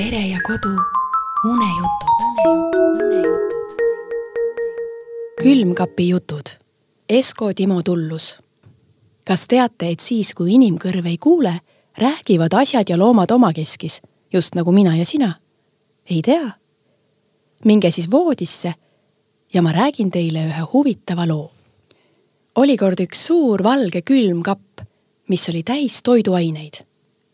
pere ja kodu unejutud. külmkapi jutud. Esko Timo Tullus. kas teate, et siis, kui inimkõrv ei kuule, räägivad asjad ja loomad omakeskis, just nagu mina ja sina? ei tea? minge siis voodisse ja ma räägin teile ühe huvitava loo. oli kord üks suur valge külmkapp, mis oli täis toiduaineid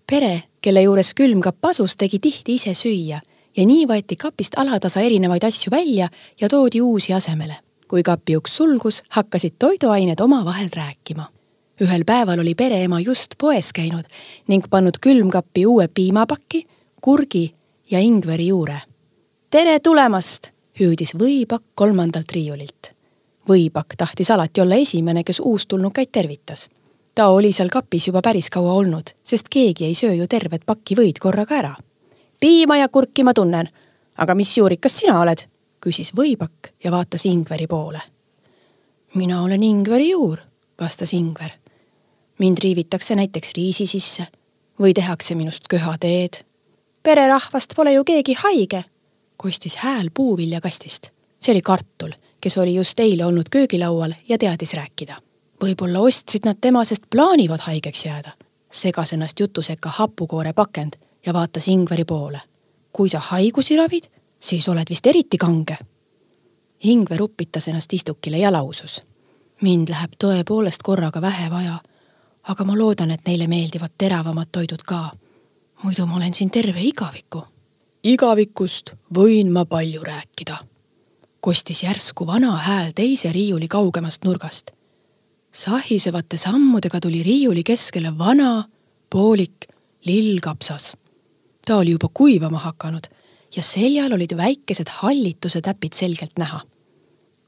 pere, kelle juures külmkapp asus, tegi tihti ise süüa ja nii võeti kapist alatasa erinevaid asju välja ja toodi uusi asemele. kui kapi uks sulgus, hakkasid toiduained omavahel rääkima. ühel päeval oli pereema just poes käinud ning pannud külmkappi uue piimapaki, kurgi ja ingveri juure. tere tulemast, hüüdis võipakk kolmandalt riiulilt. võipakk tahtis alati olla esimene, kes uustulnukaid tervitas ta oli seal kapis juba päris kaua olnud, sest keegi ei söö ju tervet pakki võid korraga ära. piima ja kurki ma tunnen, aga mis juurikas sina oled? küsis võipakk ja vaatas Ingveri poole. mina olen Ingveri juur, vastas Ingver. mind riivitakse näiteks riisi sisse või tehakse minust köhateed. pererahvast pole ju keegi haige, kostis hääl puuviljakastist. see oli kartul, kes oli just eile olnud köögilaual ja teadis rääkida võib-olla ostsid nad tema, sest plaanivad haigeks jääda. segas ennast jutu sekka hapukoore pakend ja vaatas Ingveri poole. kui sa haigusi ravid, siis oled vist eriti kange. Ingver upitas ennast istukile ja lausus. mind läheb tõepoolest korraga vähe vaja, aga ma loodan, et neile meeldivad teravamad toidud ka. muidu ma olen siin terve igaviku. igavikust võin ma palju rääkida, kostis järsku vana hääl teise riiuli kaugemast nurgast sahisevate sammudega tuli riiuli keskele vana, poolik lillkapsas. ta oli juba kuivama hakanud ja seljal olid väikesed hallituse täpid selgelt näha.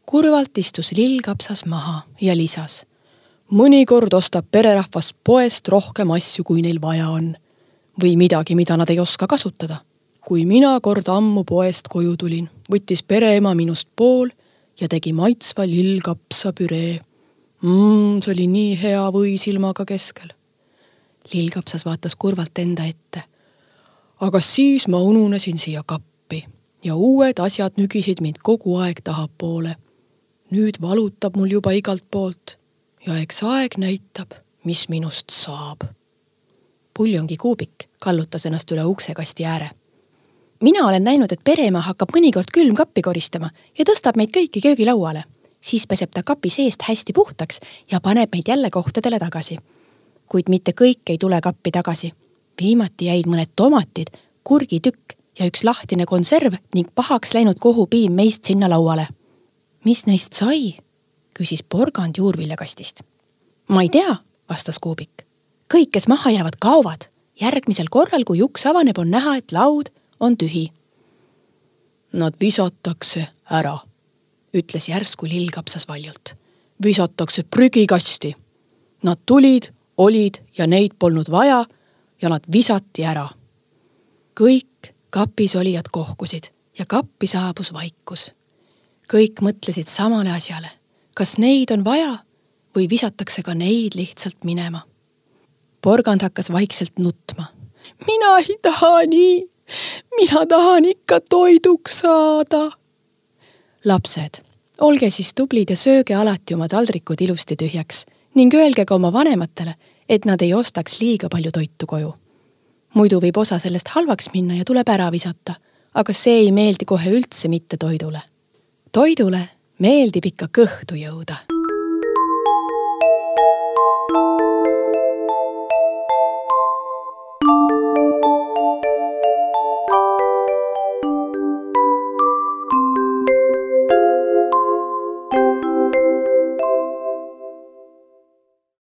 kurvalt istus lillkapsas maha ja lisas. mõnikord ostab pererahvas poest rohkem asju, kui neil vaja on või midagi, mida nad ei oska kasutada. kui mina kord ammu poest koju tulin, võttis pereema minust pool ja tegi maitsva lillkapsapüree mmm, see oli nii hea või silmaga keskel. lillkapsas vaatas kurvalt enda ette. aga siis ma ununesin siia kappi ja uued asjad nügisid mind kogu aeg tahapoole. nüüd valutab mul juba igalt poolt ja eks aeg näitab, mis minust saab. puljongikuubik kallutas ennast üle uksekasti ääre mina olen näinud, et pereema hakkab mõnikord külmkappi koristama ja tõstab meid kõiki köögilauale siis peseb ta kapi seest hästi puhtaks ja paneb meid jälle kohtadele tagasi. kuid mitte kõik ei tule kappi tagasi. viimati jäid mõned tomatid, kurgitükk ja üks lahtine konserv ning pahaks läinud kohupiim meist sinna lauale. mis neist sai? küsis porgand juurviljakastist. ma ei tea, vastas Kuubik. kõik, kes maha jäävad, kaovad. järgmisel korral, kui uks avaneb, on näha, et laud on tühi. Nad visatakse ära ütles järsku lillkapsas valjult. visatakse prügikasti. Nad tulid, olid ja neid polnud vaja ja nad visati ära. kõik kapis olijad kohkusid ja kappi saabus vaikus. kõik mõtlesid samale asjale, kas neid on vaja või visatakse ka neid lihtsalt minema. porgand hakkas vaikselt nutma. mina ei taha nii, mina tahan ikka toiduks saada lapsed, olge siis tublid ja sööge alati oma taldrikud ilusti tühjaks ning öelge ka oma vanematele, et nad ei ostaks liiga palju toitu koju. muidu võib osa sellest halvaks minna ja tuleb ära visata, aga see ei meeldi kohe üldse mitte toidule. toidule meeldib ikka kõhtu jõuda